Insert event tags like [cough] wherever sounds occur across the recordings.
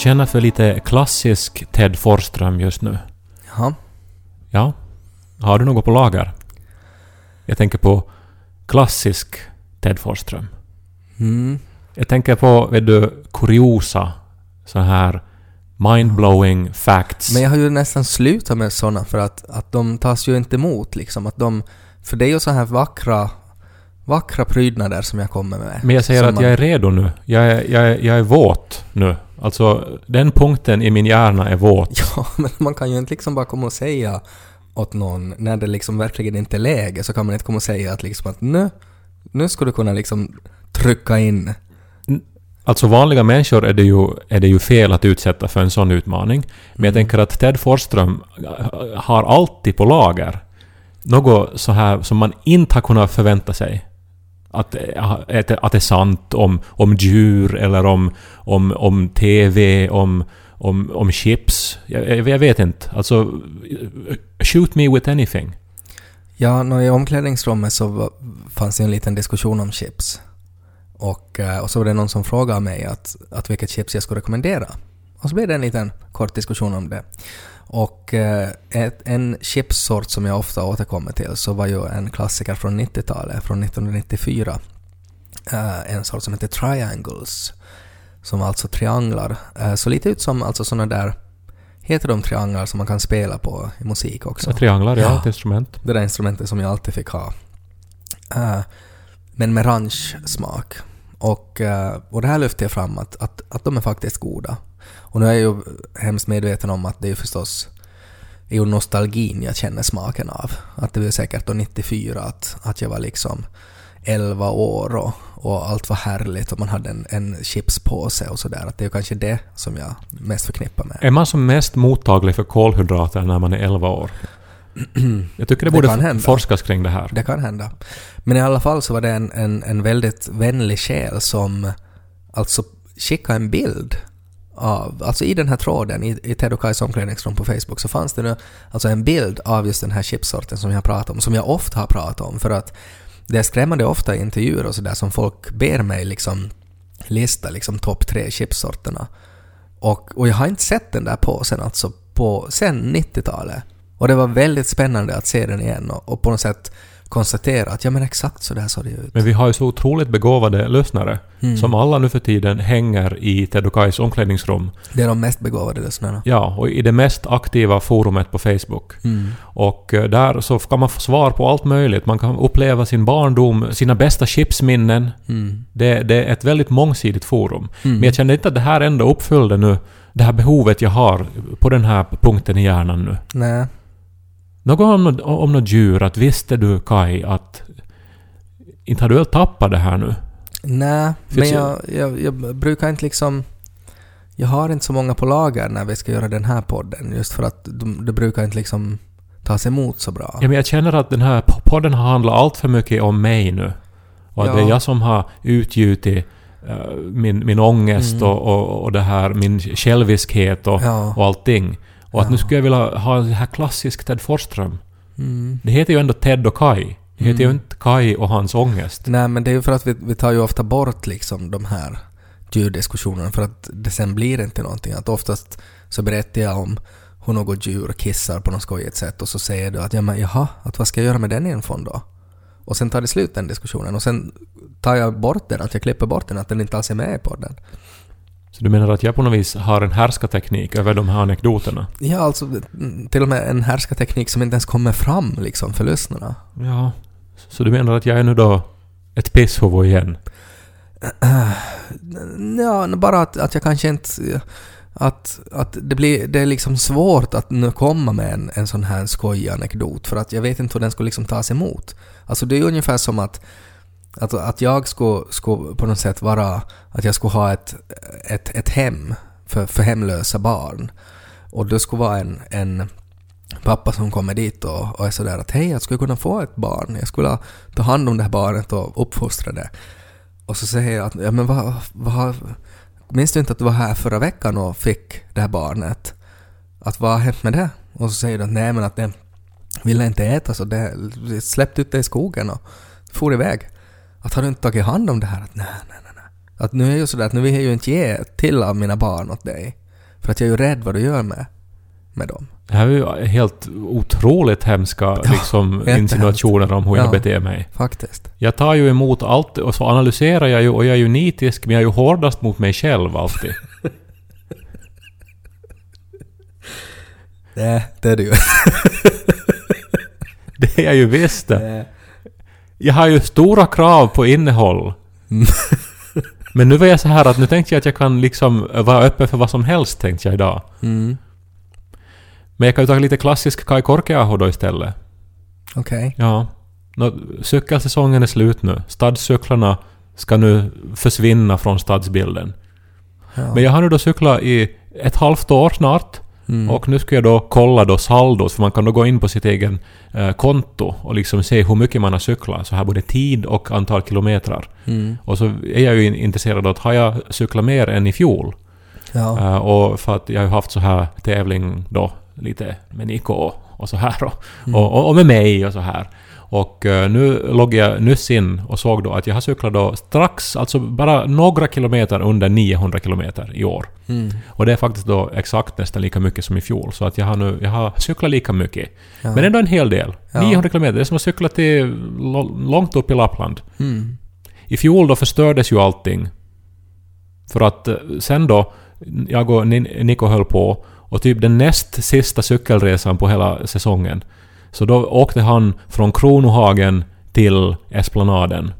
känner för lite klassisk Ted Forsström just nu. Ja. Ja. Har du något på lager? Jag tänker på klassisk Ted Forsström. Mm. Jag tänker på, vet du, kuriosa. Så här mind-blowing facts. Men jag har ju nästan slutat med sådana för att, att de tas ju inte emot liksom. Att de, för det är ju så här vackra, vackra prydnader som jag kommer med. Men jag säger att man- jag är redo nu. Jag är, jag, är, jag är våt nu. Alltså, den punkten i min hjärna är våt. Ja, [laughs] men man kan ju inte liksom bara komma och säga åt någon när det liksom verkligen inte är läge så kan man inte komma och säga att liksom att nu, nu ska du kunna liksom trycka in. Alltså vanliga människor är det, ju, är det ju fel att utsätta för en sån utmaning. Men jag tänker att Ted Forsström äh, har alltid på lager något så här som man inte har kunnat förvänta sig. Att, eh, att, att det är sant om, om djur eller om, om, om TV, om, om, om chips. Jag, jag, vet inte. Alltså, shoot me with anything. Ja, i omklädningsrummet så fanns det en liten diskussion om chips. Och, eh, och så var det någon som frågade mig att, att vilket chips jag skulle rekommendera. Och så blev det en liten kort diskussion om det. Och eh, ett, en chipssort som jag ofta återkommer till så var ju en klassiker från 90-talet, från 1994. Eh, en sort som heter Triangles. Som alltså trianglar. Eh, så lite ut som alltså såna där, heter de trianglar som man kan spela på i musik också? Trianglar, ja, Ja. ett instrument. Det där instrumentet som jag alltid fick ha. Men med ranch-smak. Och, eh, och det här lyfte jag fram att, att, att de är faktiskt goda. Och nu är jag ju hemskt medveten om att det är förstås är ju nostalgin jag känner smaken av. Att det var säkert då 94 att, att jag var liksom 11 år och, och allt var härligt och man hade en, en chipspåse och sådär. Att det är ju kanske det som jag mest förknippar med. Är man som mest mottaglig för kolhydrater när man är 11 år? [clears throat] Jag tycker det Det borde kan hända. forskas kring det här. Det kan hända. Men i alla fall så var det en, en, en väldigt vänlig själ som alltså skickade en bild av, alltså i den här tråden i, i Ted och Kajs omklädningsrum på Facebook så fanns det nu alltså en bild av just den här chipsorten som jag pratat om, som jag ofta har pratat om för att det är skrämmande ofta i intervjuer och sådär som folk ber mig liksom lista liksom topp tre chipsorterna. Och, och jag har inte sett den där påsen alltså på, sen 90-talet. Och det var väldigt spännande att se den igen och, och på något sätt konstatera att ja men exakt så där såg det ut. Men vi har ju så otroligt begåvade lyssnare Mm. som alla nu för tiden hänger i Ted och Kajs omklädningsrum. Det är de mest begåvade lyssnarna. Ja, och i det mest aktiva forumet på Facebook. Mm. Och eh, där så kan man få svar på allt möjligt. Man kan uppleva sin barndom, sina bästa chipsminnen. Mm. Det, det är ett väldigt mångsidigt forum. Mm. Men jag kände inte att det här ändå uppfyllde nu det här behovet jag har på den här punkten i hjärnan nu. Nej. Något om, nå- om något djur, att visste du Kai att inte har du väl tappat det här nu? Nej, men jag- jag, jag, brukar inte liksom... Jag har inte så många på lager när vi ska göra den här podden just för att de, det brukar inte liksom tas emot så bra. Ja, men jag känner att den här po- podden har handlat allt för mycket om mig nu. Och att Ja. det är jag som har utgjutit eh, min, min ångest Mm. och, och, och det här, min själviskhet och, Ja. och allting. Och att Ja. nu skulle jag vilja ha en här klassisk Ted Forsström. Mm. Det heter ju ändå Ted och Kai. Det heter ju Mm. inte Kai och hans ångest. Nej, men det är ju för att vi, vi tar ju ofta bort liksom de här djurdiskussionerna för att det sen blir inte någonting. Att oftast så berättar jag om hur något djur kissar på något skojigt sätt och så säger du att ja men jaha, att vad ska jag göra med den infon då? Och sen tar det slut den diskussionen och sen tar jag bort den, att jag klipper bort den, att den inte alls är med i podden. Så du menar att jag på något vis har en härskarteknik över de här anekdoterna? Ja, alltså till och med en härskarteknik som inte ens kommer fram liksom för lyssnarna. Ja. Så du menar att jag är nu då ett pisshuvud igen? [clears throat] Ja, bara att, att jag kanske inte... Att, att det, blir, det är liksom svårt att nu komma med en, en sån här skojig anekdot för att jag vet inte hur den skulle liksom tas emot. Alltså det är ungefär som att, att, att jag skulle, skulle på något sätt vara... Att jag skulle ha ett, ett, ett hem för, för hemlösa barn. Och det skulle vara en, en pappa som kommer dit och, och är sådär att hej, jag skulle kunna få ett barn. Jag skulle ta hand om det här barnet och uppfostra det. Och så säger jag att, ja men vad, vad, minns du inte att du var här förra veckan och fick det här barnet? Att vad har hänt med det? Och så säger du att nej men att det ville inte äta så det det släppte ut det i skogen och for iväg. Att har du inte tagit hand om det här? Att nej, nej, nej, nej. Att nu är ju sådär att nu vill jag ju inte ge till av mina barn åt dig. För att jag är ju rädd vad du gör med, med dem. Det här är ju helt otroligt hemska [laughs] liksom, jättehemskt. insinuationer om hur jag Ja. beter mig. Faktiskt. Jag tar ju emot allt och så analyserar jag ju och jag är ju nitisk men jag är ju hårdast mot mig själv alltid. [laughs] Nej, det är det ju. [laughs] Det är jag ju visst det. Jag har ju stora krav på innehåll. Mm. [laughs] Men nu var jag så här att nu tänkte jag att jag kan liksom vara öppen för vad som helst tänkte jag idag. Mm. Men jag kan ju ta lite klassisk Kai Korkeaho då istället. Okej. Ja. Nå, cykelsäsongen är slut nu. Stadscyklarna ska nu försvinna från stadsbilden. Ja. Men jag har nu då cyklat i ett halvt år snart. Mm. Och nu ska jag då kolla då saldot, för man kan då gå in på sitt egen eh, konto och liksom se hur mycket man har cyklat. Så här både tid och antal kilometrar. Mm. Och så är jag ju in- intresserad av att har jag cyklat mer än i fjol? Ja. Eh, och för att jag har ju haft så här tävling då lite med Niko och, och så här och, och, och, och med mig och så här. Och eh, nu loggade jag nyss in och såg då att jag har cyklat då strax, alltså bara några kilometer under 900 kilometer i år. Mm. Och det är faktiskt då exakt nästan lika mycket som i fjol. Så att jag har nu, jag har cyklat lika mycket. Ja. Men ändå en hel del. Ja. 900 kilometer, det är som att cykla till långt upp i Lappland. Mm. I fjol då förstördes ju allting. För att eh, sen då, jag och Ni- Niko höll på och typ den näst sista cykelresan på hela säsongen. Så då åkte han från Kronohagen till Esplanaden.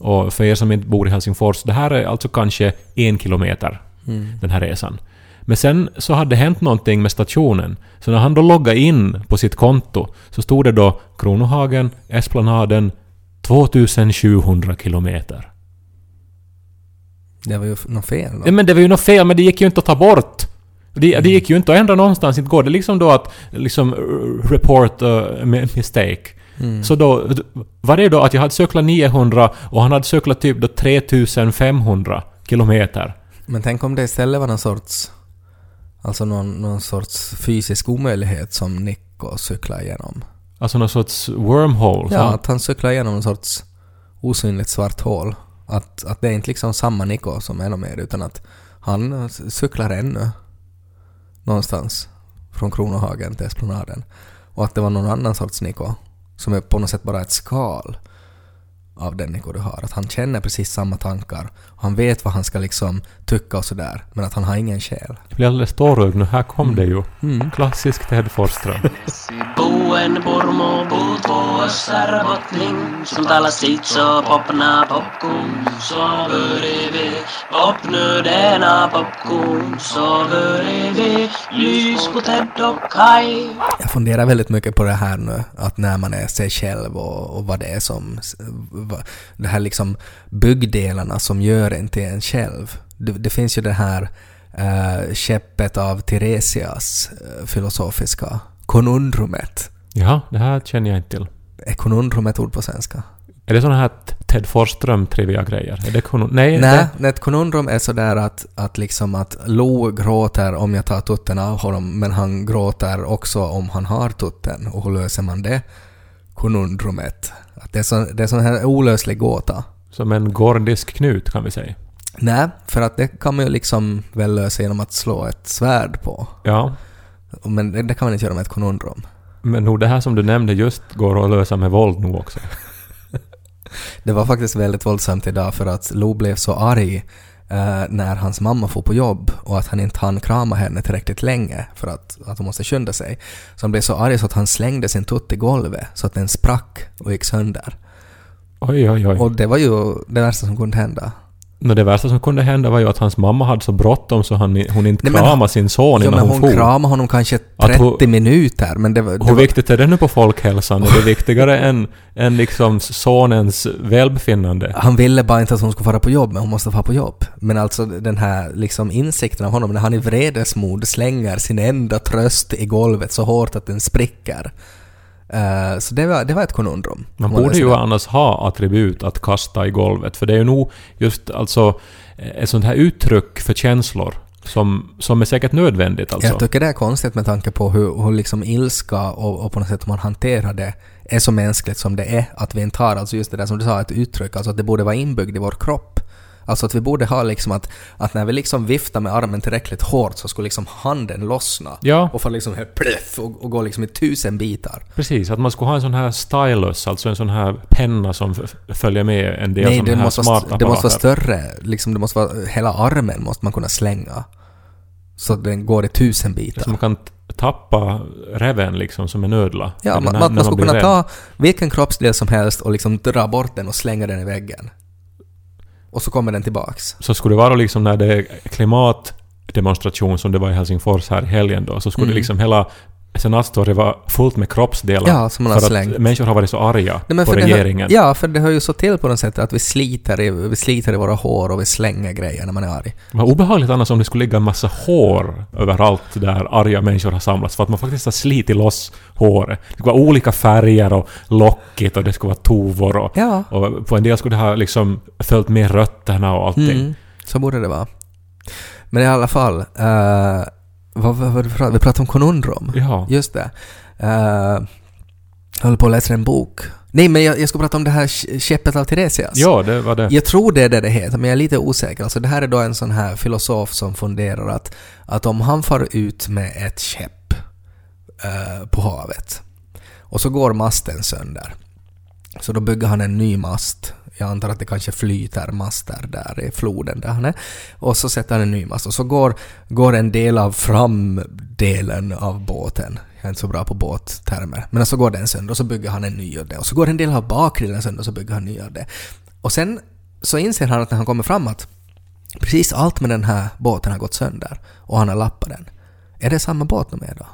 Och för er som inte bor i Helsingfors, det här är alltså kanske en kilometer, Mm. den här resan. Men sen så hade det hänt någonting med stationen. Så när han då loggade in på sitt konto så stod det då Kronohagen, Esplanaden, 2700 kilometer. Det var ju något fel då. Ja, men det var ju något fel, men det gick ju inte att ta bort. Det, det gick ju inte att ändra någonstans. Inte går det liksom då att liksom report uh, mi- mistake. Mm. Så då var det då att jag hade cyklat 900 och han hade cyklat typ då 3500 kilometer. Men tänk om det istället var någon sorts... Alltså någon, någon sorts fysisk omöjlighet som Nico cyklar igenom. Alltså någon sorts wormhole. Ja, han- att han cyklar igenom någon sorts osynligt svart hål. Att, att det är inte liksom samma Nico som är mer utan att han cyklar ännu någonstans från Kronohagen till Esplanaden. Och att det var någon annan sorts Niko som är på något sätt bara ett skal av den Nico du har. Att han känner precis samma tankar. Och han vet vad han ska liksom tycka och sådär. Men att han har ingen själ. Jag blir alldeles tårögd nu. Här kom det ju. Mm. Klassisk Ted Forsström. [laughs] Buen pormo puut vuossar bottning Som talar sitt så popna popcorn Så börjar vi Popnu denna popcorn Så börjar vi Lys på Ted och Kai Jag funderar väldigt mycket på det här nu, att när man är sig själv och, och vad det är som... Det här liksom byggdelarna som gör en till en själv. Det, det finns ju det här uh, skeppet av Tiresias eh, filosofiska konundrumet. Ja, det här känner jag inte till. Är konundrum ett ord på svenska? Är det såna här Ted Forsström trivia grejer? Är det kono- Nej, Nej, det, ett konundrum är sådär att, att liksom att Lo gråter om jag tar tutten av honom, men han gråter också om han har tutten. Och hur löser man det? Konundrumet. Att det är så, det är sån här olöslig gåta. som en gordisk knut kan vi säga. Nej, för att det kan man ju liksom väl lösa genom att slå ett svärd på. Ja. Men det, det kan man inte göra med ett konundrum. Men nog det här som du nämnde just går att lösa med våld nog också. [laughs] Det var faktiskt väldigt våldsamt idag för att Lo blev så arg eh, när hans mamma får på jobb och att han inte hann krama henne tillräckligt länge för att, att hon måste skynda sig. Så han blev så arg så att han slängde sin tutt i golvet så att den sprack och gick sönder. Oj, oj, oj. Och det var ju det värsta som kunde hända. Nå, det värsta som kunde hända var ju att hans mamma hade så bråttom så han, hon inte Nej, kramade sin son Ja, innan men hon, hon for. kramade honom kanske Att 30 hon- minuter men det var... Det Hur var viktigt är det nu på folkhälsan? Är det viktigare än, än liksom sonens välbefinnande? han ville bara inte att hon skulle fara på jobb, men hon måste fara på jobb. Men alltså den här liksom insikten av honom när han i vredesmod slänger sin enda tröst i golvet så hårt att den spricker. Eh, så det var, det var ett konundrum. Man borde ju annars ha attribut att kasta i golvet, för det är ju nog just alltså ett sånt här uttryck för känslor som, som är säkert nödvändigt alltså. Jag tycker det är konstigt med tanke på hur, hur liksom ilska och, och på något sätt man hanterar det är så mänskligt som det är. Att vi inte har alltså just det där som du sa, ett uttryck, alltså att det borde vara inbyggd i vår kropp. Alltså att vi borde ha liksom att, att när vi liksom viftar med armen tillräckligt hårt så skulle liksom handen lossna. Ja. Och få liksom här plöff och, och gå liksom i tusen bitar. Precis, att man skulle ha en sån här stylus, alltså en sån här penna som följer med en del Nej, det här måste, vara, smarta det måste vara större. Liksom det måste vara, hela armen måste man kunna slänga. Så att den går i tusen bitar. Så man kan tappa reven liksom som en ödla. Ja, man, när- man, när man skulle kunna rädd. ta vilken kroppsdel som helst och liksom dra bort den och slänga den i väggen. Och så kommer den tillbaks. Så skulle det vara liksom när det är klimatdemonstration som det var i Helsingfors här i helgen då, så skulle Mm. det liksom hela senatstorget vara fullt med kroppsdelar. Ja, som man har för slängt. att människor har varit så arga Nej, på regeringen. Hör, ja, för det hör ju så till på något sätt att vi sliter, i, vi sliter i våra hår och vi slänger grejer när man är arg. Vad obehagligt annars om det skulle ligga en massa hår överallt där arga människor har samlats för att man faktiskt har slitit loss håret. Det skulle vara olika färger och lockigt och det skulle vara tovor och, Ja. och på en del skulle det ha liksom följt med rötterna och allting. Mm, så borde det vara. Men i alla fall, eh, vad, vad, vad, vi pratade- om konundrum. Ja. Just det. Uh, jag håller på att läsa en bok. Nej, men jag, jag ska prata om det här sk- skeppet av Tiresias. ja, det var det. Jag tror det är det det heter, men jag är lite osäker. Alltså det här är då en sån här filosof som funderar att, att om han far ut med ett skepp eh, på havet och så går masten sönder. Så då bygger han en ny mast. Jag antar att det kanske flyter master där i floden där han är. Och så sätter han en ny mast och så går, går en del av framdelen av båten. Jag är inte så bra på båttermer. Men så går den sönder och så bygger han en ny av det. Och så går en del av bakdelen sönder och så bygger han en ny av det. Och sen så inser han att när han kommer fram att precis allt med den här båten har gått sönder och han har lappat den. Är det samma båt numera då?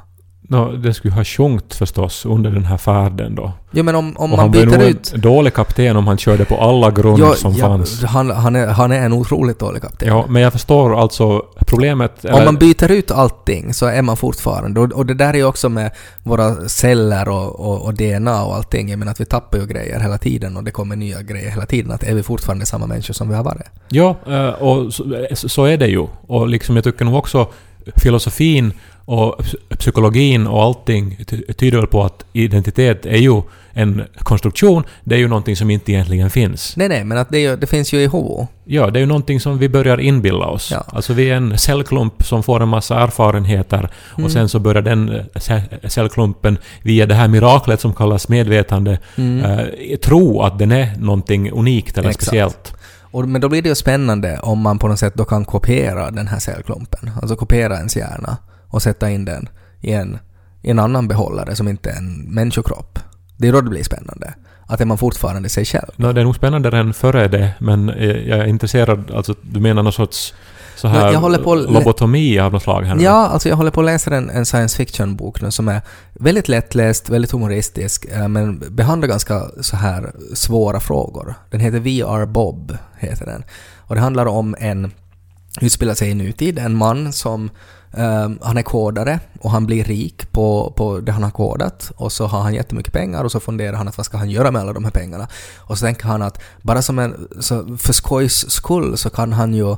Nå, det skulle ha sjunkit förstås under den här färden då. Jo men om, om och man byter ut... en dålig kapten om han körde på alla grund Ja, som ja, fanns. Han, han, är, han är en otroligt dålig kapten. Ja, men jag förstår alltså problemet... Om eller- man byter ut allting så är man fortfarande... Och, och det där är ju också med våra celler och, och, och DNA och allting. Jag menar att vi tappar ju grejer hela tiden och det kommer nya grejer hela tiden. Att är vi fortfarande samma människor som vi har varit? Ja, eh, och så, så är det ju. Och liksom jag tycker nog också filosofin och psy- psykologin och allting ty- tyder väl på att identitet är ju en konstruktion. Det är ju någonting som inte egentligen finns. Nej, nej, men att det, ju- det finns ju i huvudet. Ja, det är ju någonting som vi börjar inbilla oss. Ja. Alltså vi är en cellklump som får en massa erfarenheter Mm. och sen så börjar den eh, ce- cellklumpen via det här miraklet som kallas medvetande Mm. eh, tro att den är någonting unikt eller Exakt. speciellt. Och, men då blir det ju spännande om man på något sätt då kan kopiera den här cellklumpen. Alltså kopiera ens hjärna och sätta in den i en, i en annan behållare som inte är en människokropp. Det är då det blir spännande. Att är man fortfarande sig själv. Nå, det är nog spännande redan före det, men jag är intresserad, alltså du menar någon sorts så här Jag- håller på lobotomi av något slag här nu? Ja, alltså jag håller på att läsa en, en science fiction-bok nu som är väldigt lättläst, väldigt humoristisk, eh, men behandlar ganska så här svåra frågor. Den heter We Are Bob, heter den. Och det handlar om en, utspelar sig i nutid, en man som Um, han är kodare och han blir rik på, på det han har kodat och så har han jättemycket pengar och så funderar han att vad ska han göra med alla de här pengarna. Och så tänker han att bara som en, så för skojs skull så kan han ju uh,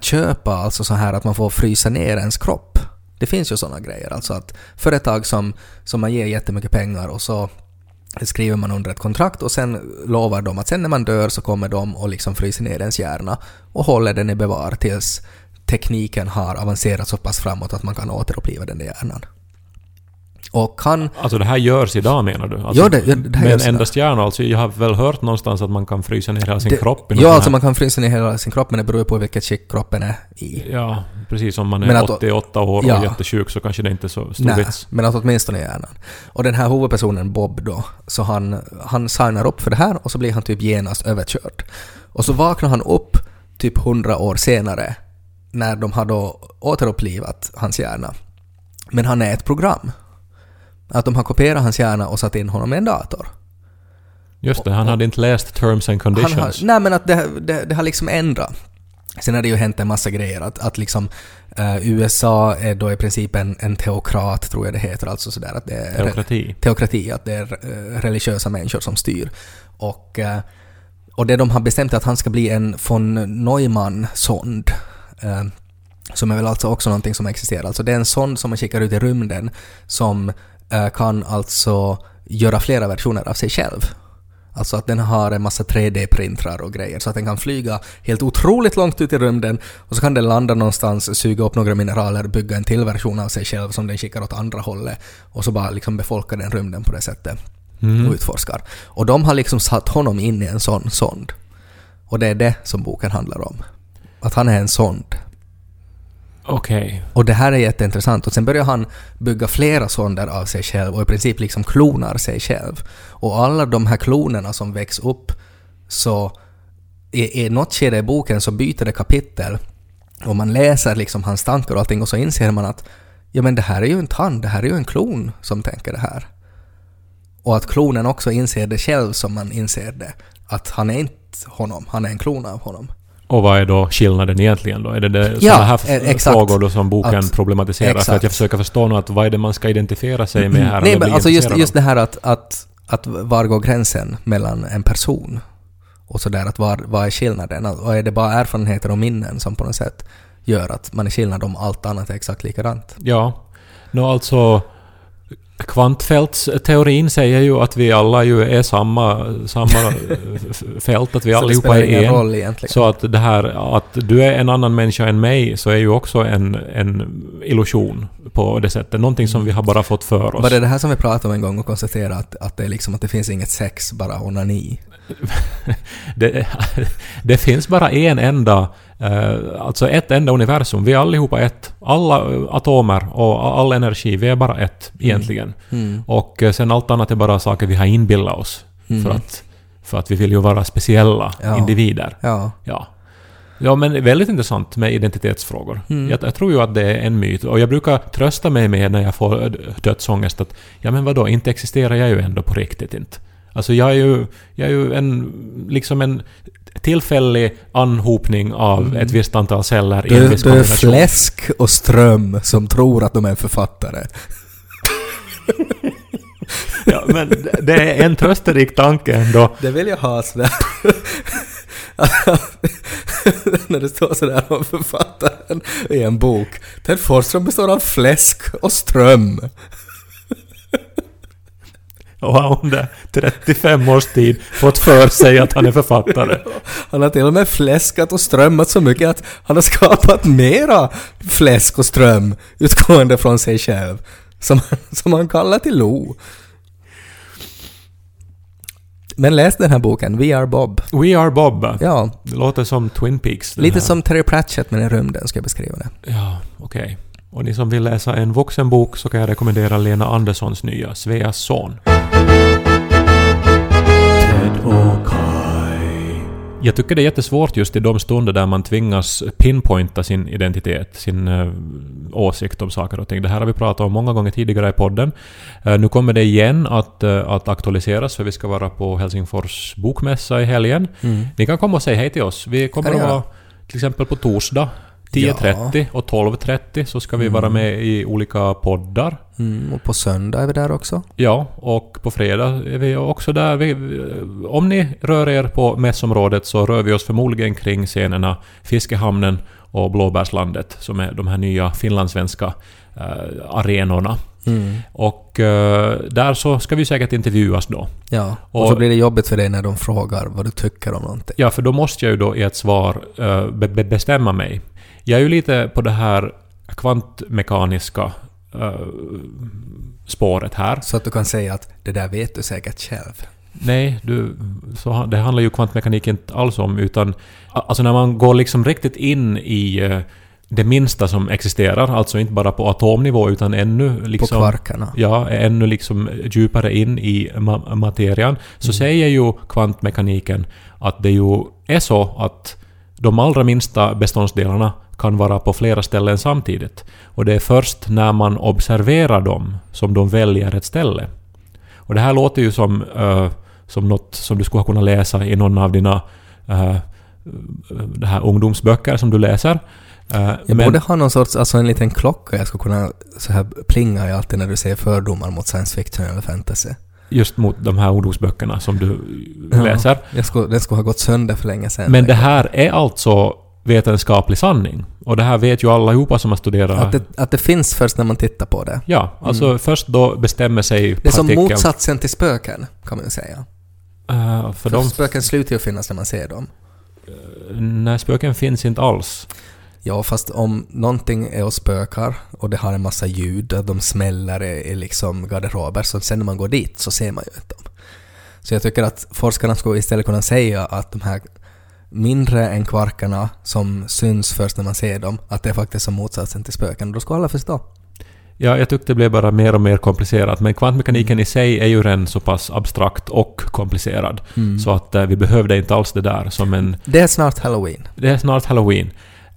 köpa alltså så här att man får frysa ner ens kropp. Det finns ju sådana grejer, alltså att företag som, som man ger jättemycket pengar och så skriver man under ett kontrakt och sen lovar de att sen när man dör så kommer de och liksom fryser ner ens hjärna och håller den i bevar tills tekniken har avancerat så pass framåt att man kan återuppliva den där hjärnan. Och kan... Alltså det här görs idag menar du? Alltså, Ja, det- ja, det här men görs idag. endast hjärna, alltså jag har väl hört någonstans att man kan frysa ner hela sin det- kropp Ja, alltså man kan frysa ner hela sin kropp men det beror på vilket skick kroppen är i. Ja, precis. Om man är Men att- 88 år ja. och jättesjuk så kanske det inte är så stor Nej, vits. men att åtminstone hjärnan. Och den här huvudpersonen Bob då, så han, han signar upp för det här och så blir han typ genast överkörd. Och så vaknar han upp typ hundra år senare när de har då återupplivat hans hjärna. Men han är ett program. Att de har kopierat hans hjärna och satt in honom i en dator. Just det, han hade inte läst terms and conditions. har, nej men att det, det, det har liksom ändrat. Sen har det ju hänt en massa grejer. Att, att liksom eh, USA är då i princip en, en teokrat, tror jag det heter. Alltså sådär att det är... Teokrati. teokrati, att det är eh, religiösa människor som styr. Och, eh, och det de har bestämt är att han ska bli en von Neumann-sond. Eh, Som är väl alltså också någonting som existerar. Alltså det är en sond som man skickar ut i rymden som eh, kan alltså göra flera versioner av sig själv. Alltså att den har en massa 3D-printrar och grejer så att den kan flyga helt otroligt långt ut i rymden och så kan den landa någonstans, suga upp några mineraler, bygga en till version av sig själv som den skickar åt andra hållet och så bara liksom befolkar den rymden på det sättet och utforskar. Och de har liksom satt honom in i en sån sond. Och det är det som boken handlar om. Att han är en sond. Okej. Och det här är jätteintressant. Och sen börjar han bygga flera sonder av sig själv och i princip liksom klonar sig själv. Och alla de här klonerna som väcks upp så i, i något skede i boken så byter det kapitel och man läser liksom hans tankar och allting och så inser man att ja men det här är ju inte han, det här är ju en klon som tänker det här. Och att klonen också inser det själv som man inser det. Att han är inte honom, han är en klon av honom. Och vad är då skillnaden egentligen då? Är det, det Ja, sådana här eh, exakt. frågor då som boken Att- problematiserar? För att exakt. jag försöker förstå nu att vad är det man ska identifiera sig med här? Nej men alltså just, just det här att, att, att var går gränsen mellan en person och sådär, att var, vad är skillnaden? Och är det bara erfarenheter och minnen som på något sätt gör att man är skillnad om allt annat är exakt likadant? Ja. Nå alltså... Kvantfältsteorin säger ju att vi alla ju är samma, samma [laughs] fält, att vi allihopa är en. roll egentligen. Så att det här att du är en annan människa än mig så är ju också en, en illusion på det sättet. Någonting som vi har bara fått för oss. Var det det här som vi pratade om en gång och konstaterade att, att det är liksom att det finns inget sex, bara onani? [laughs] det, [laughs] det finns bara en enda, alltså ett enda universum. Vi är allihopa ett. Alla eh, atomer och all energi, vi är bara ett egentligen. Mm. Och eh, sen allt annat är bara saker vi har inbillat oss. Mm. För, att, för att vi vill ju vara speciella Ja. individer. Ja. Ja. Ja, men väldigt intressant med identitetsfrågor. Mm. Jag, jag tror ju att det är en myt. Och jag brukar trösta mig med när jag får eh, dödsångest att ja men vadå, inte existerar jag ju ändå på riktigt inte. Alltså jag är ju, jag är ju en, liksom en tillfällig anhopning av ett visst antal celler i en Du, viss du är kombination. fläsk och ström som tror att de är en författare. [laughs] Ja, men det- det är en trösterik tanke ändå. Det vill jag ha sådär. [laughs] När det står sådär om författaren i en bok. Ted Forsström består av fläsk och ström. Och har under 35 års tid fått för sig att han är författare. Han har till och med fläskat och strömmat så mycket att han har skapat mera fläsk och ström utgående från sig själv. Som, som han kallar till Lo. Men läs den här boken, We Are Bob. We are Bob. Ja, Det låter som Twin Peaks. lite här. som Terry Pratchett men i rymden ska jag beskriva det. Ja, okej. Och ni som vill läsa en vuxenbok så kan jag rekommendera Lena Anderssons nya Sveas son. Jag tycker det är jättesvårt just i de stunder där man tvingas pinpointa sin identitet, sin uh, åsikt om saker och ting. Det här har vi pratat om många gånger tidigare i podden. Eh, nu kommer det igen att, eh, att aktualiseras för vi ska vara på Helsingfors bokmässa i helgen. Ni kan komma och säga hej till oss. Vi kommer att vara till exempel på torsdag 10.30 och 12.30 så ska vi vara med i olika poddar. Mm, och på söndag är vi där också. Ja, och på fredag är vi också där. Vi, om ni rör er på mässområdet så rör vi oss förmodligen kring scenerna Fiskehamnen och Blåbärslandet som är de här nya finlandssvenska eh, arenorna. Mm. Och eh, där så ska vi säkert intervjuas då. Ja, och, Och- så blir det jobbigt för dig när de frågar vad du tycker om någonting. Ja, för då måste jag ju då i ett svar eh, be- bestämma mig. Jag är ju lite på det här kvantmekaniska eh, spåret här. Så att du kan säga att det där vet du säkert själv. Nej, du, så, det handlar ju kvantmekanik inte alls om, utan alltså när man går liksom riktigt in i eh, det minsta som existerar, alltså inte bara på atomnivå utan ännu På liksom... kvarkarna. Ja, ännu liksom djupare in i ma- materian, så säger ju kvantmekaniken att det ju är så att de allra minsta beståndsdelarna kan vara på flera ställen samtidigt. Och det är först när man observerar dem som de väljer ett ställe. Och det här låter ju som, eh, som något som du skulle ha kunnat läsa i någon av dina uh, det här ungdomsböcker som du läser. Eh, Jag men- borde ha någon sorts, alltså en liten klocka jag skulle kunna så här plinga i alltid när du säger fördomar mot science fiction eller fantasy. Just mot de här ungdomsböckerna som du Ja. läser. Jag skulle, den skulle ha gått sönder för länge sedan. Men det här är alltså vetenskaplig sanning. Och det här vet ju allihopa som har studerat... att, det, att det finns först när man tittar på det. Ja, alltså först då bestämmer sig Det är som motsatsen till spöken, kan man ju säga. Eh, för För de, spöken slutar ju finnas när man ser dem. nej, spöken finns inte alls. Ja, fast om någonting är och spökar och det har en massa ljud, de smäller i, liksom garderober, så sen när man går dit så ser man ju inte dem. Så jag tycker att forskarna skulle istället kunna säga att de här mindre än kvarkarna som syns först när man ser dem, att det är faktiskt som motsatsen till spöken. Då skulle alla förstå. Ja, jag tyckte det blev bara mer och mer komplicerat. Men kvantmekaniken i sig är ju redan så pass abstrakt och komplicerad. Så att eh, vi behövde inte alls det där som en... Det är snart halloween. Det är snart halloween.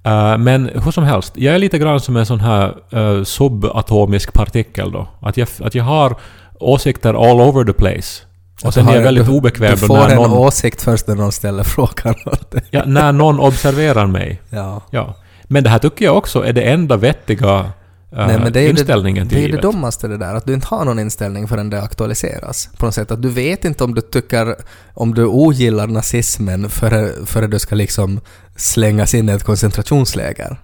Eh, men hur som helst, jag är lite grann som en sån här uh, subatomisk partikel då. Att jag, att jag har åsikter all over the place. Och sen är jag väldigt du, obekväm Du då får när en någon, åsikt först när någon ställer [laughs] frågan åt dig. ja, när någon observerar mig. Ja. Ja. Men det här tycker jag också är det enda vettiga Nej, men det är inställningen det, till det är ju det livet. dummaste det där, att du inte har någon inställning förrän det aktualiseras. På något sätt att du vet inte om du tycker, om du ogillar nazismen före, före du ska liksom slängas in i ett koncentrationsläger.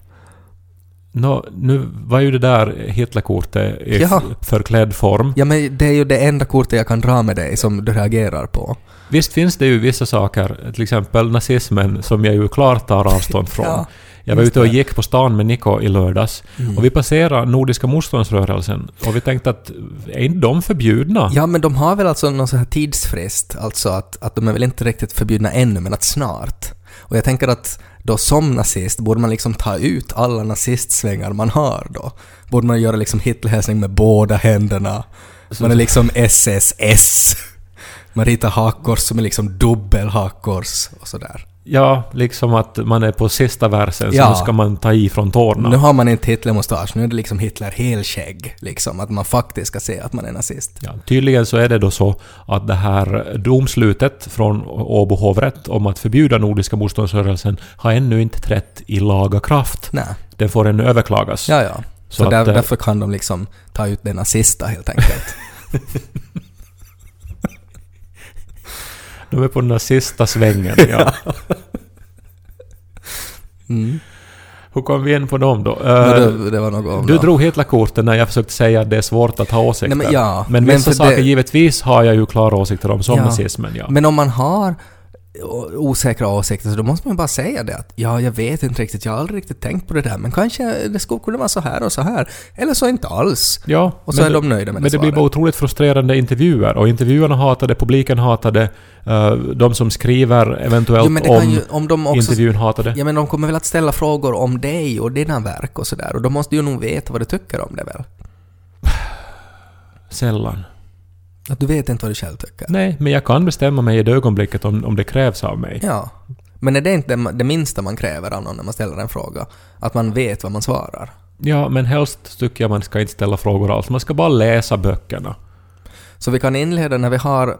Nå, nu var ju det där Hitlerkortet i Ja. förklädd form. Ja men det är ju det enda kortet jag kan dra med dig som du reagerar på. Visst finns det ju vissa saker, till exempel nazismen, som jag ju klart tar avstånd [laughs] från. Ja, jag var ute och gick på stan med Niko i lördags Mm. och vi passerade Nordiska motståndsrörelsen och vi tänkte att är inte de förbjudna? Ja men de har väl alltså någon sån här tidsfrist, alltså att, att de är väl inte riktigt förbjudna ännu men att snart. Och jag tänker att då som nazist borde man liksom ta ut alla nazistsvängar man har då. Borde man göra liksom Hitlerhälsning med båda händerna. Man är liksom SSS. Man ritar hakkors som är liksom dubbelhakkors och sådär. Ja, liksom att man är på sista versen Ja. så nu ska man ta i från tårna. Nu har man inte Hitlermustasch, nu är det liksom Hitler helskägg. Liksom, att man faktiskt ska se att man är nazist. Ja, tydligen så är det då så att det här domslutet från Åbo hovrätt om att förbjuda Nordiska motståndsrörelsen har ännu inte trätt i laga kraft. Nej. Den får ännu överklagas. Ja, ja. Så, Så att, där, därför kan de liksom ta ut det nazista helt enkelt. [laughs] De är på den där sista svängen. [laughs] Ja. Mm. Hur kom vi in på dem då? Men Eh, det, det något om du då. drog Hitlerkorten när jag försökte säga att det är svårt att ha åsikter. Nej, men ja, men men vissa för saker det- givetvis har jag ju klara åsikter om, som Ja. nazismen. Ja. Men om man har osäkra åsikter så då måste man bara säga det att ja, jag vet inte riktigt, jag har aldrig riktigt tänkt på det där, men kanske det skulle kunna vara så här och så här. Eller så inte alls. ja, Och så är det- de nöjda med Men det det blir bara otroligt frustrerande intervjuer och intervjuarna hatade, publiken hatade, eh, de som skriver eventuellt det om ju, om de också... intervjun hatade. Ja, men de kommer väl att ställa frågor om dig och dina verk och sådär, och de måste ju nog veta vad du tycker om det väl? Sällan. Att du vet inte vad du själv tycker. Nej, men jag kan bestämma mig i det ögonblicket om, om det krävs av mig. Ja. Men är det inte det, det minsta man kräver av någon när man ställer en fråga? Att man vet vad man svarar? Ja, men helst tycker jag man ska inte ställa frågor alls. Man ska bara läsa böckerna. Så vi kan inleda när vi har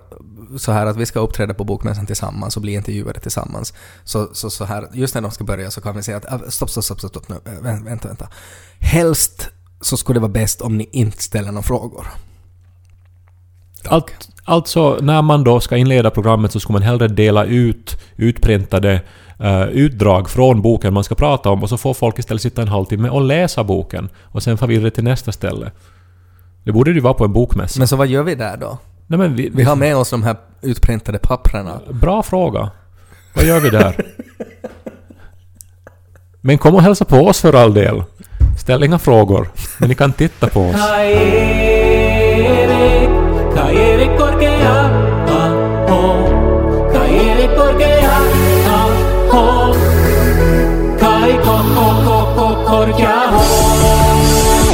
så här att vi ska uppträda på Bokmässan tillsammans och bli intervjuade tillsammans. Så, så, så här, just när de ska börja så kan vi säga att äh, stopp, stopp, stopp, stopp, stopp nu, Äh, vä- vänta, vänta. Helst så skulle det vara bäst om ni inte ställer några frågor. Allt, alltså, när man då ska inleda programmet så ska man hellre dela ut utprintade eh, utdrag från boken man ska prata om och så får folk istället sitta en halvtimme och läsa boken och sen får vi vidare till nästa ställe. Det borde det ju vara på en bokmässa. Men så vad gör vi där då? Nej, men vi, Vi har med oss de här utprintade papprena. Bra fråga. Vad gör vi där? Men kom och hälsa på oss för all del. Ställ inga frågor, men ni kan titta på oss.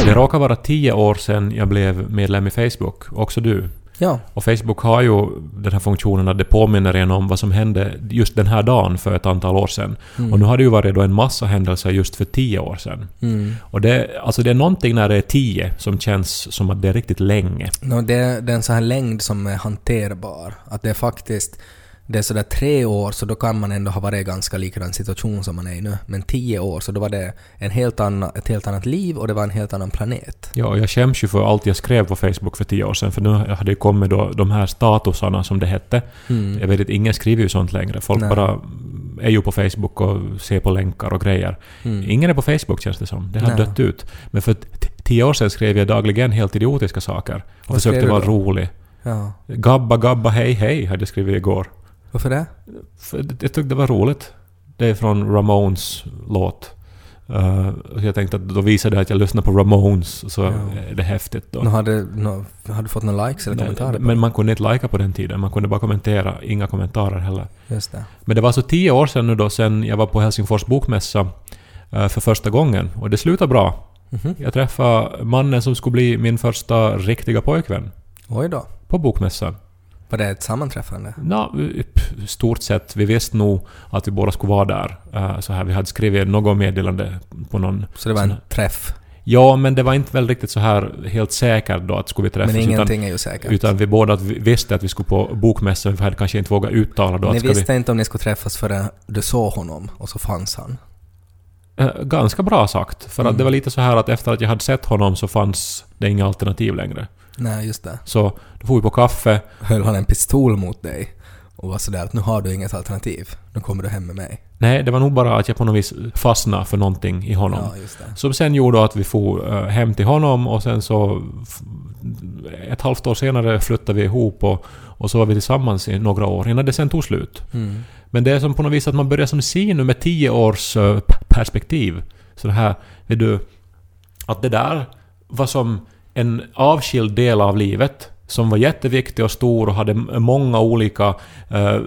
Det råkar vara tio år sedan jag blev medlem i Facebook, också du. Ja. Och Facebook har ju den här funktionen att det påminner en om vad som hände just den här dagen för ett antal år sedan. Och nu har det ju varit då en massa händelser just för tio år sedan. Mm. Och det, alltså det är någonting när det är tio som känns som att det är riktigt länge. No, det, det är en sån här längd som är hanterbar. Att det är faktiskt... Det är sådär tre år, så då kan man ändå ha varit i ganska likadan situation som man är i nu. Men tio år, så då var det en helt annan, ett helt annat liv och det var en helt annan planet. Ja, och jag skäms ju för allt jag skrev på Facebook för tio år sedan, för nu hade det kommit då de här statusarna som det hette. Mm. Jag vet att ingen skriver ju sånt längre. Folk Nej. bara är ju på Facebook och ser på länkar och grejer. Mm. Ingen är på Facebook känns det som. Det har Nej. dött ut. Men för tio år sedan skrev jag dagligen helt idiotiska saker. Och Vad försökte vara rolig. Ja. Gabba gabba hej hej hade jag skrivit igår. Varför det? För jag tyckte det var roligt. Det är från Ramones låt. Uh, jag tänkte att då visade det att jag lyssnar på Ramones, så Ja. är det häftigt då. Nu hade, nå har du fått några likes eller kommentarer? på Men man kunde inte lika på den tiden, man kunde bara kommentera, inga kommentarer heller. Just det. Men det var alltså tio år sedan nu då, sen jag var på Helsingfors bokmässa eh, för första gången. Och det slutade bra. Mhm. Jag träffade mannen som skulle bli min första riktiga pojkvän Oj då. på bokmässan. Var det ett sammanträffande? I stort sett. Vi visste nog att vi båda skulle vara där. Eh, Så här, vi hade skrivit något meddelande på någon... Så det var en träff? Ja, men det var inte väl riktigt så här helt säkert då att skulle vi träffas. Men utan, ingenting är ju säkert. utan vi båda vi visste att vi skulle på bokmässan. Vi hade kanske inte vågat uttala då Ni att visste inte om ni skulle träffas förrän du såg honom och så fanns han. vi... Eh, Ganska bra sagt. För att Mm. det var lite så här att efter att jag hade sett honom så fanns det inga alternativ längre. Nej, just det. Så då får vi på kaffe. Höll han en pistol mot dig och var sådär att nu har du inget alternativ. Nu kommer du hem med mig. Nej, det var nog bara att jag på något vis fastnade för någonting i honom. Ja, just det. Som sen gjorde att vi for eh, hem till honom och sen så... Ett halvt år senare flyttade vi ihop och, och så var vi tillsammans i några år innan det sen tog slut. Mm. Men det är som på något vis att man börjar som se nu med tio års eh, perspektiv. Så det här, vet du... Att det där var som en avskild del av livet som var jätteviktig och stor och hade många olika eh,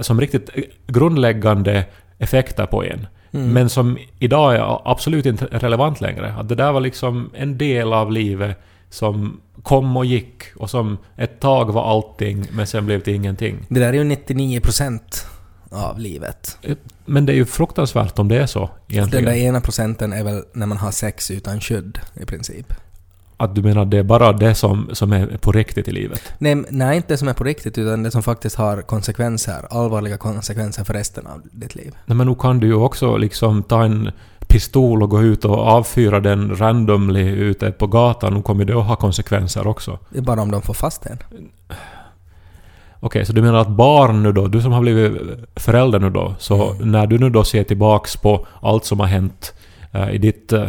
som riktigt grundläggande effekter på en. Mm. Men som idag är absolut inte relevant längre. Att det där var liksom en del av livet som kom och gick och som ett tag var allting men sen blev det ingenting. Det där är ju 99% av livet. Men det är ju fruktansvärt om det är så Den egentligen. där ena procenten är väl när man har sex utan skydd i princip. Att du menar det är bara det som, som är på riktigt i livet? Nej, nej, inte det som är på riktigt utan det som faktiskt har konsekvenser, allvarliga konsekvenser för resten av ditt liv. Nej, men nu kan du ju också liksom ta en pistol och gå ut och avfyra den randomly ute på gatan. Nu kommer det att ha konsekvenser också. Det är bara om de får fast en. Okej, så du menar att barn nu då, du som har blivit förälder nu då, så Mm. när du nu då ser tillbaks på allt som har hänt eh, i ditt uh,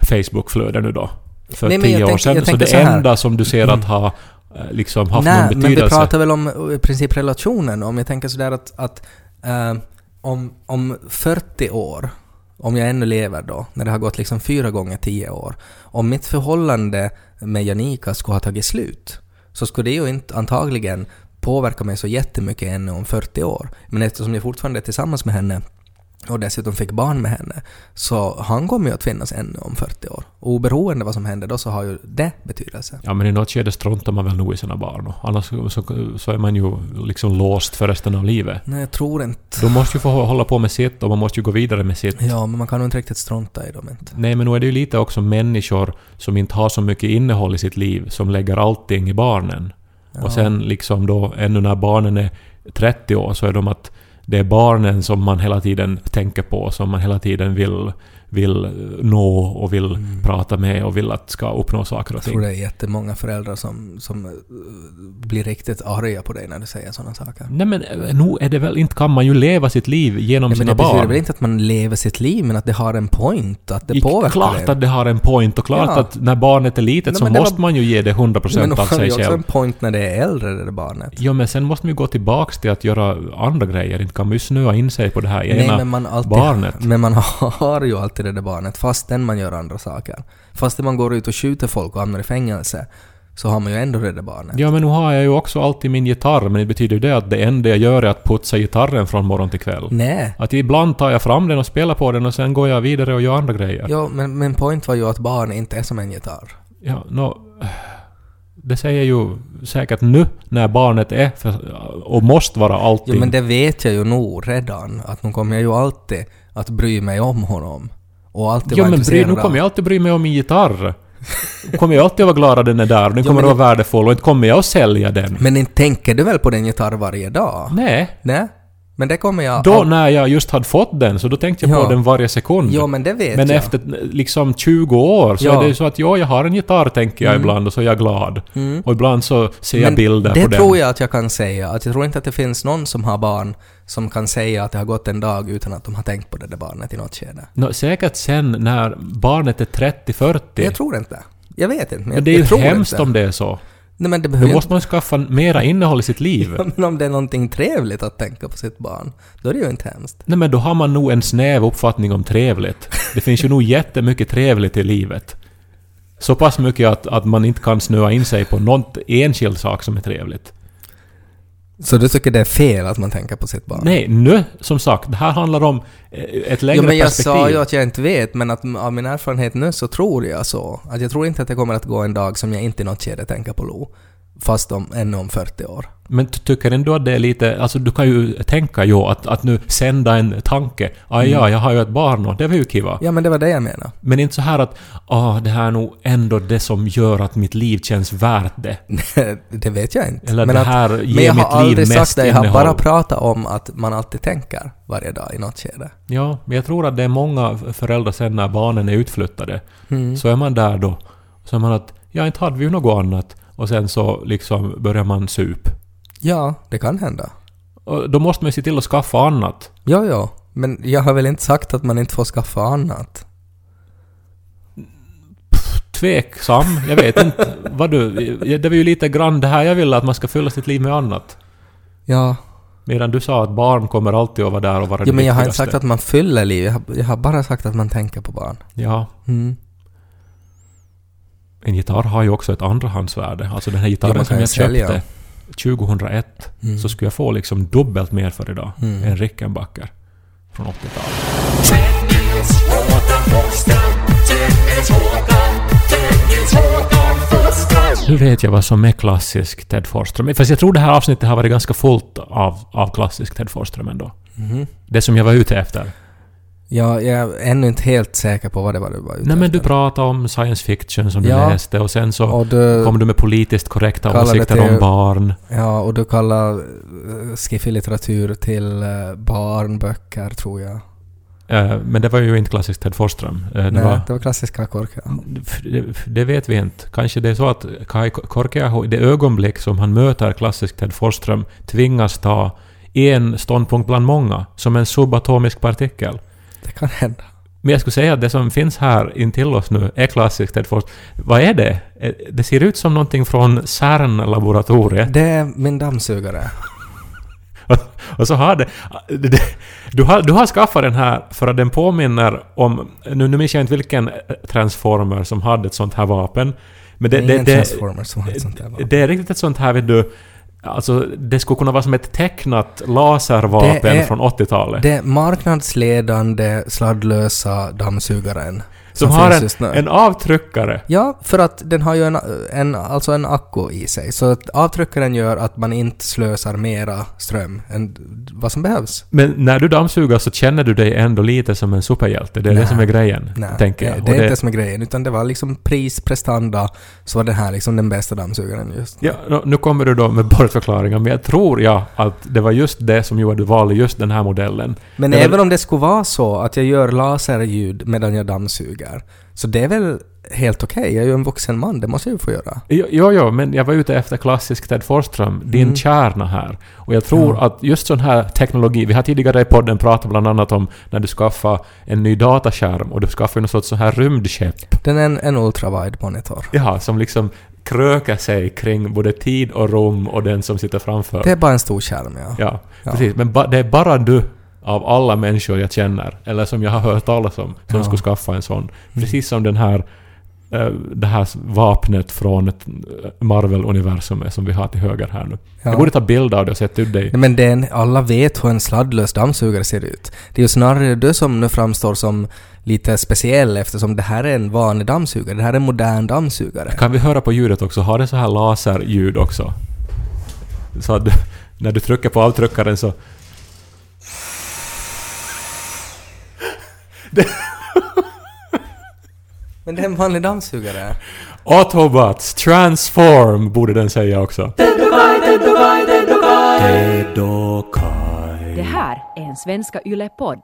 Facebook-flöde nu då, för Nej, tio år sedan, så det. Mm. enda som du ser att ha eh, liksom haft Nej, någon men vi betydelse... pratar väl om eh, i princip relationen. Om jag tänker sådär att, att eh, om, om 40 år, om jag ännu lever då, när det har gått liksom fyra gånger 10 år, om mitt förhållande med Janika skulle ha tagit slut, så skulle det ju inte antagligen påverka mig så jättemycket ännu om 40 år. Men eftersom jag fortfarande är tillsammans med henne och dessutom fick barn med henne, så han kommer ju att finnas ännu om 40 år. Och oberoende vad som händer då så har ju det betydelse. Ja, men i något skede struntar man väl nog i sina barn. och Annars så, så, så är man ju liksom låst för resten av livet. Nej, jag tror inte De måste ju få hå- hålla på med sitt och man måste ju gå vidare med sitt. Ja, men man kan nog inte riktigt strunta i dem inte. Nej, men nu är det ju lite också människor som inte har så mycket innehåll i sitt liv, som lägger allting i barnen. Ja. Och sen liksom då, ännu när barnen är 30 år, så är de att det är barnen som man hela tiden tänker på, som man hela tiden vill, vill nå och vill Mm. prata med och vill att ska uppnå saker och Jag tror ting. det är jättemånga föräldrar som, som eh, blir riktigt arga på dig när du säger sådana saker. Nej men eh, nu är det väl inte kan man ju leva sitt liv genom Ja, men sina det betyder barn. väl inte att man lever sitt liv, men att det har en point, att det I- påverkar klart dig. att det har en point och klart Ja. att när barnet är litet Nej, så men det var- måste man ju ge det 100% men av det har sig ju också själv. en point när det är äldre, det där barnet. Ja men sen måste man ju gå tillbaks till att göra andra grejer. Inte kan man ju snöa in sig på det här Nej, ena men man alltid, barnet. [laughs] Men man har ju alltid det där barnet, fastän man gör andra saker. Fastän man går ut och skjuter folk och hamnar i fängelse, så har man ju ändå där barnet. Ja men nu har jag ju också alltid min gitarr men det betyder ju det att det enda jag gör är att putsa gitarren från morgon till kväll. Nej. Att ibland tar jag fram den och spelar på den och sen går jag vidare och gör andra grejer. Ja, men min point var ju att barn inte är som en gitarr. Ja, nå... Det säger ju säkert nu när barnet är för, och måste vara allting. Jo, men det vet jag ju nog redan, att nu kommer jag ju alltid att bry mig om honom. Och alltid Ja men bry, nu kommer jag alltid bry mig om min gitarr. Kommer jag alltid vara glad att den är där och den Ja, kommer att vara värdefull och inte kommer jag att sälja den. Men inte tänker du väl på din gitarr varje dag? Nej. Nej? Men det kommer jag... Då när jag just hade fått den så då tänkte jag Ja. på den varje sekund. Jo, men det vet men jag. efter liksom 20 år så Ja. är det ju så att ja, jag har en gitarr tänker jag ibland och så är jag glad. Mm. Och ibland så ser jag Men bilder det på den. tror jag att jag kan säga. Att jag tror inte att det finns någon som har barn som kan säga att det har gått en dag utan att de har tänkt på det där barnet i något skede. Nå, säkert sen när barnet är 30-40. Jag tror inte. Jag vet inte. Men, men jag, det är ju jag tror hemskt inte. om det är så. Nej men det Då behöver ju måste man skaffa mera innehåll i sitt liv. [laughs] Ja, Men om det är någonting trevligt att tänka på sitt barn, då är det ju inte hemskt. Nej men då har man nog en snäv uppfattning om trevligt. Det finns ju nog jättemycket trevligt i livet. Så pass mycket att, att man inte kan snöa in sig på något enskild sak som är trevligt. Så du tycker det är fel att man tänker på sitt barn? Nej, nu som sagt, det här handlar om eh, ett längre Jo, men jag perspektiv. sa ju att jag inte vet, men att av min erfarenhet nu så tror jag så. Att jag tror inte att det kommer att gå en dag som jag inte i något skede tänker på Lo. Fast om, ännu om 40 år. Men ty- tycker ändå att det är lite... Alltså du kan ju tänka ju att, att nu sända en tanke. Ah, ja, jag har ju ett barn och det var ju kiva. Ja, men det var det jag menade. Men inte så här att ah, det här är nog ändå det som gör att mitt liv känns värt det. [laughs] det vet jag inte. Eller men det här men ger jag mitt har liv aldrig mest sagt det, jag har innehåll. bara pratat om att man alltid tänker varje dag i något skede. Ja, men jag tror att det är många föräldrar sen när barnen är utflyttade. Mm. Så är man där då. Så är man att ja, inte hade vi ju något annat. Och sen så liksom börjar man sup. Ja, det kan hända. Och då måste man ju se till att skaffa annat. Ja, ja. Men jag har väl inte sagt att man inte får skaffa annat. Tveksam, jag vet inte. [laughs] Vad du... Det var ju lite grann det här jag ville att man ska fylla sitt liv med annat. Ja, Medan du sa att barn kommer alltid att vara där och vara ja det men jag har inte viktigaste. sagt att man fyller liv. Jag har, jag har bara sagt att man tänker på barn. Ja, Mm. En gitarr har ju också ett andrahandsvärde. Alltså den här Ja, gitarren man som jag sälja. köpte 2001 Mm. så skulle jag få liksom dubbelt mer för idag. Mm. En Rickenbacker från 80-talet. Nu vet jag vad som är klassisk Ted Forsström. Fast jag tror det här avsnittet har varit ganska fullt av, av klassisk Ted Forsström ändå. Mhm. Det som jag var ute efter. Ja, jag är ännu inte helt säker på vad det var du var ute Nej men du pratade om science fiction som du Ja. läste och sen så Och du, kom du med politiskt korrekta åsikter till- om barn. ja, och du kallar uh, skiffy-litteratur till uh, barnböcker, tror jag. Eh, Men det var ju inte klassiskt Ted Forsström. Eh, Det Nej, var, det var klassiska korkar. det, det vet vi inte. Kanske det är så att Kai Korkeaho i det ögonblick som han möter klassisk Ted Forsström tvingas ta en ståndpunkt bland många, som en subatomisk partikel. Det kan hända. Men jag skulle säga att det som finns här intill oss nu är klassiskt Ted Forsström. Vad är det? Eh, Det ser ut som någonting från CERN-laboratoriet. Det är min dammsugare. [laughs] Och så har det, det... Du har, du har skaffat den här för att den påminner om... Nu, nu minns jag inte vilken transformer som hade ett sånt här vapen. Men det, Det är det, ingen det, Transformers som har ett sånt där vapen. det är riktigt ett sånt här, vet du... Alltså, det skulle kunna vara som ett tecknat laservapen är- från 80-talet. Det marknadsledande sladdlösa dammsugaren. Som har en, en avtryckare. Ja, för att den har ju en, en, alltså en akku i sig. Så att avtryckaren gör att man inte slösar mera ström än vad som behövs. Men när du dammsuger så känner du dig ändå lite som en superhjälte. Det är det Nej. som är grejen, Nej, tänker det, jag. det Och är inte det som är grejen. Utan det var liksom pris, prestanda, så var den här liksom den bästa dammsugaren just. Ja, nu kommer du då med bortförklaringar, men jag tror ja att det var just det som gjorde att du valde just den här modellen. Men Det var- även om det skulle vara så att jag gör laserljud medan jag dammsuger, så det är väl helt okej. Jag är ju en vuxen man, det måste jag ju få göra. Jo, jo, jo, men jag var ute efter klassisk Ted Forsström, din Mm. kärna här. Och jag tror Ja. att just sån här teknologi, vi har tidigare i podden pratat bland annat om när du skaffar en ny dataskärm och du skaffar något sorts så här rymdskepp. Den är en, en ultrawide monitor. Ja, som liksom krökar sig kring både tid och rum och den som sitter framför. Det är bara en stor skärm, ja. Ja, Ja. precis. Men ba, det är bara du av alla människor jag känner, eller som jag har hört talas om, som Ja. skulle skaffa en sån. Precis som den här eh, det här vapnet från ett Marvel-universum som vi har till höger här nu. Ja. Jag borde ta bild av det och sätta ut dig. Men den, alla vet hur en sladdlös dammsugare ser ut. Det är ju snarare du som nu framstår som lite speciell eftersom det här är en vanlig dammsugare. Det här är en modern dammsugare. Kan vi höra på ljudet också? Har det så här laserljud också? Så att när du trycker på avtryckaren så... [laughs] Men det är en vanlig dammsugare. Autobots, transform, borde den säga också. Det här är en Svenska Yle-podd.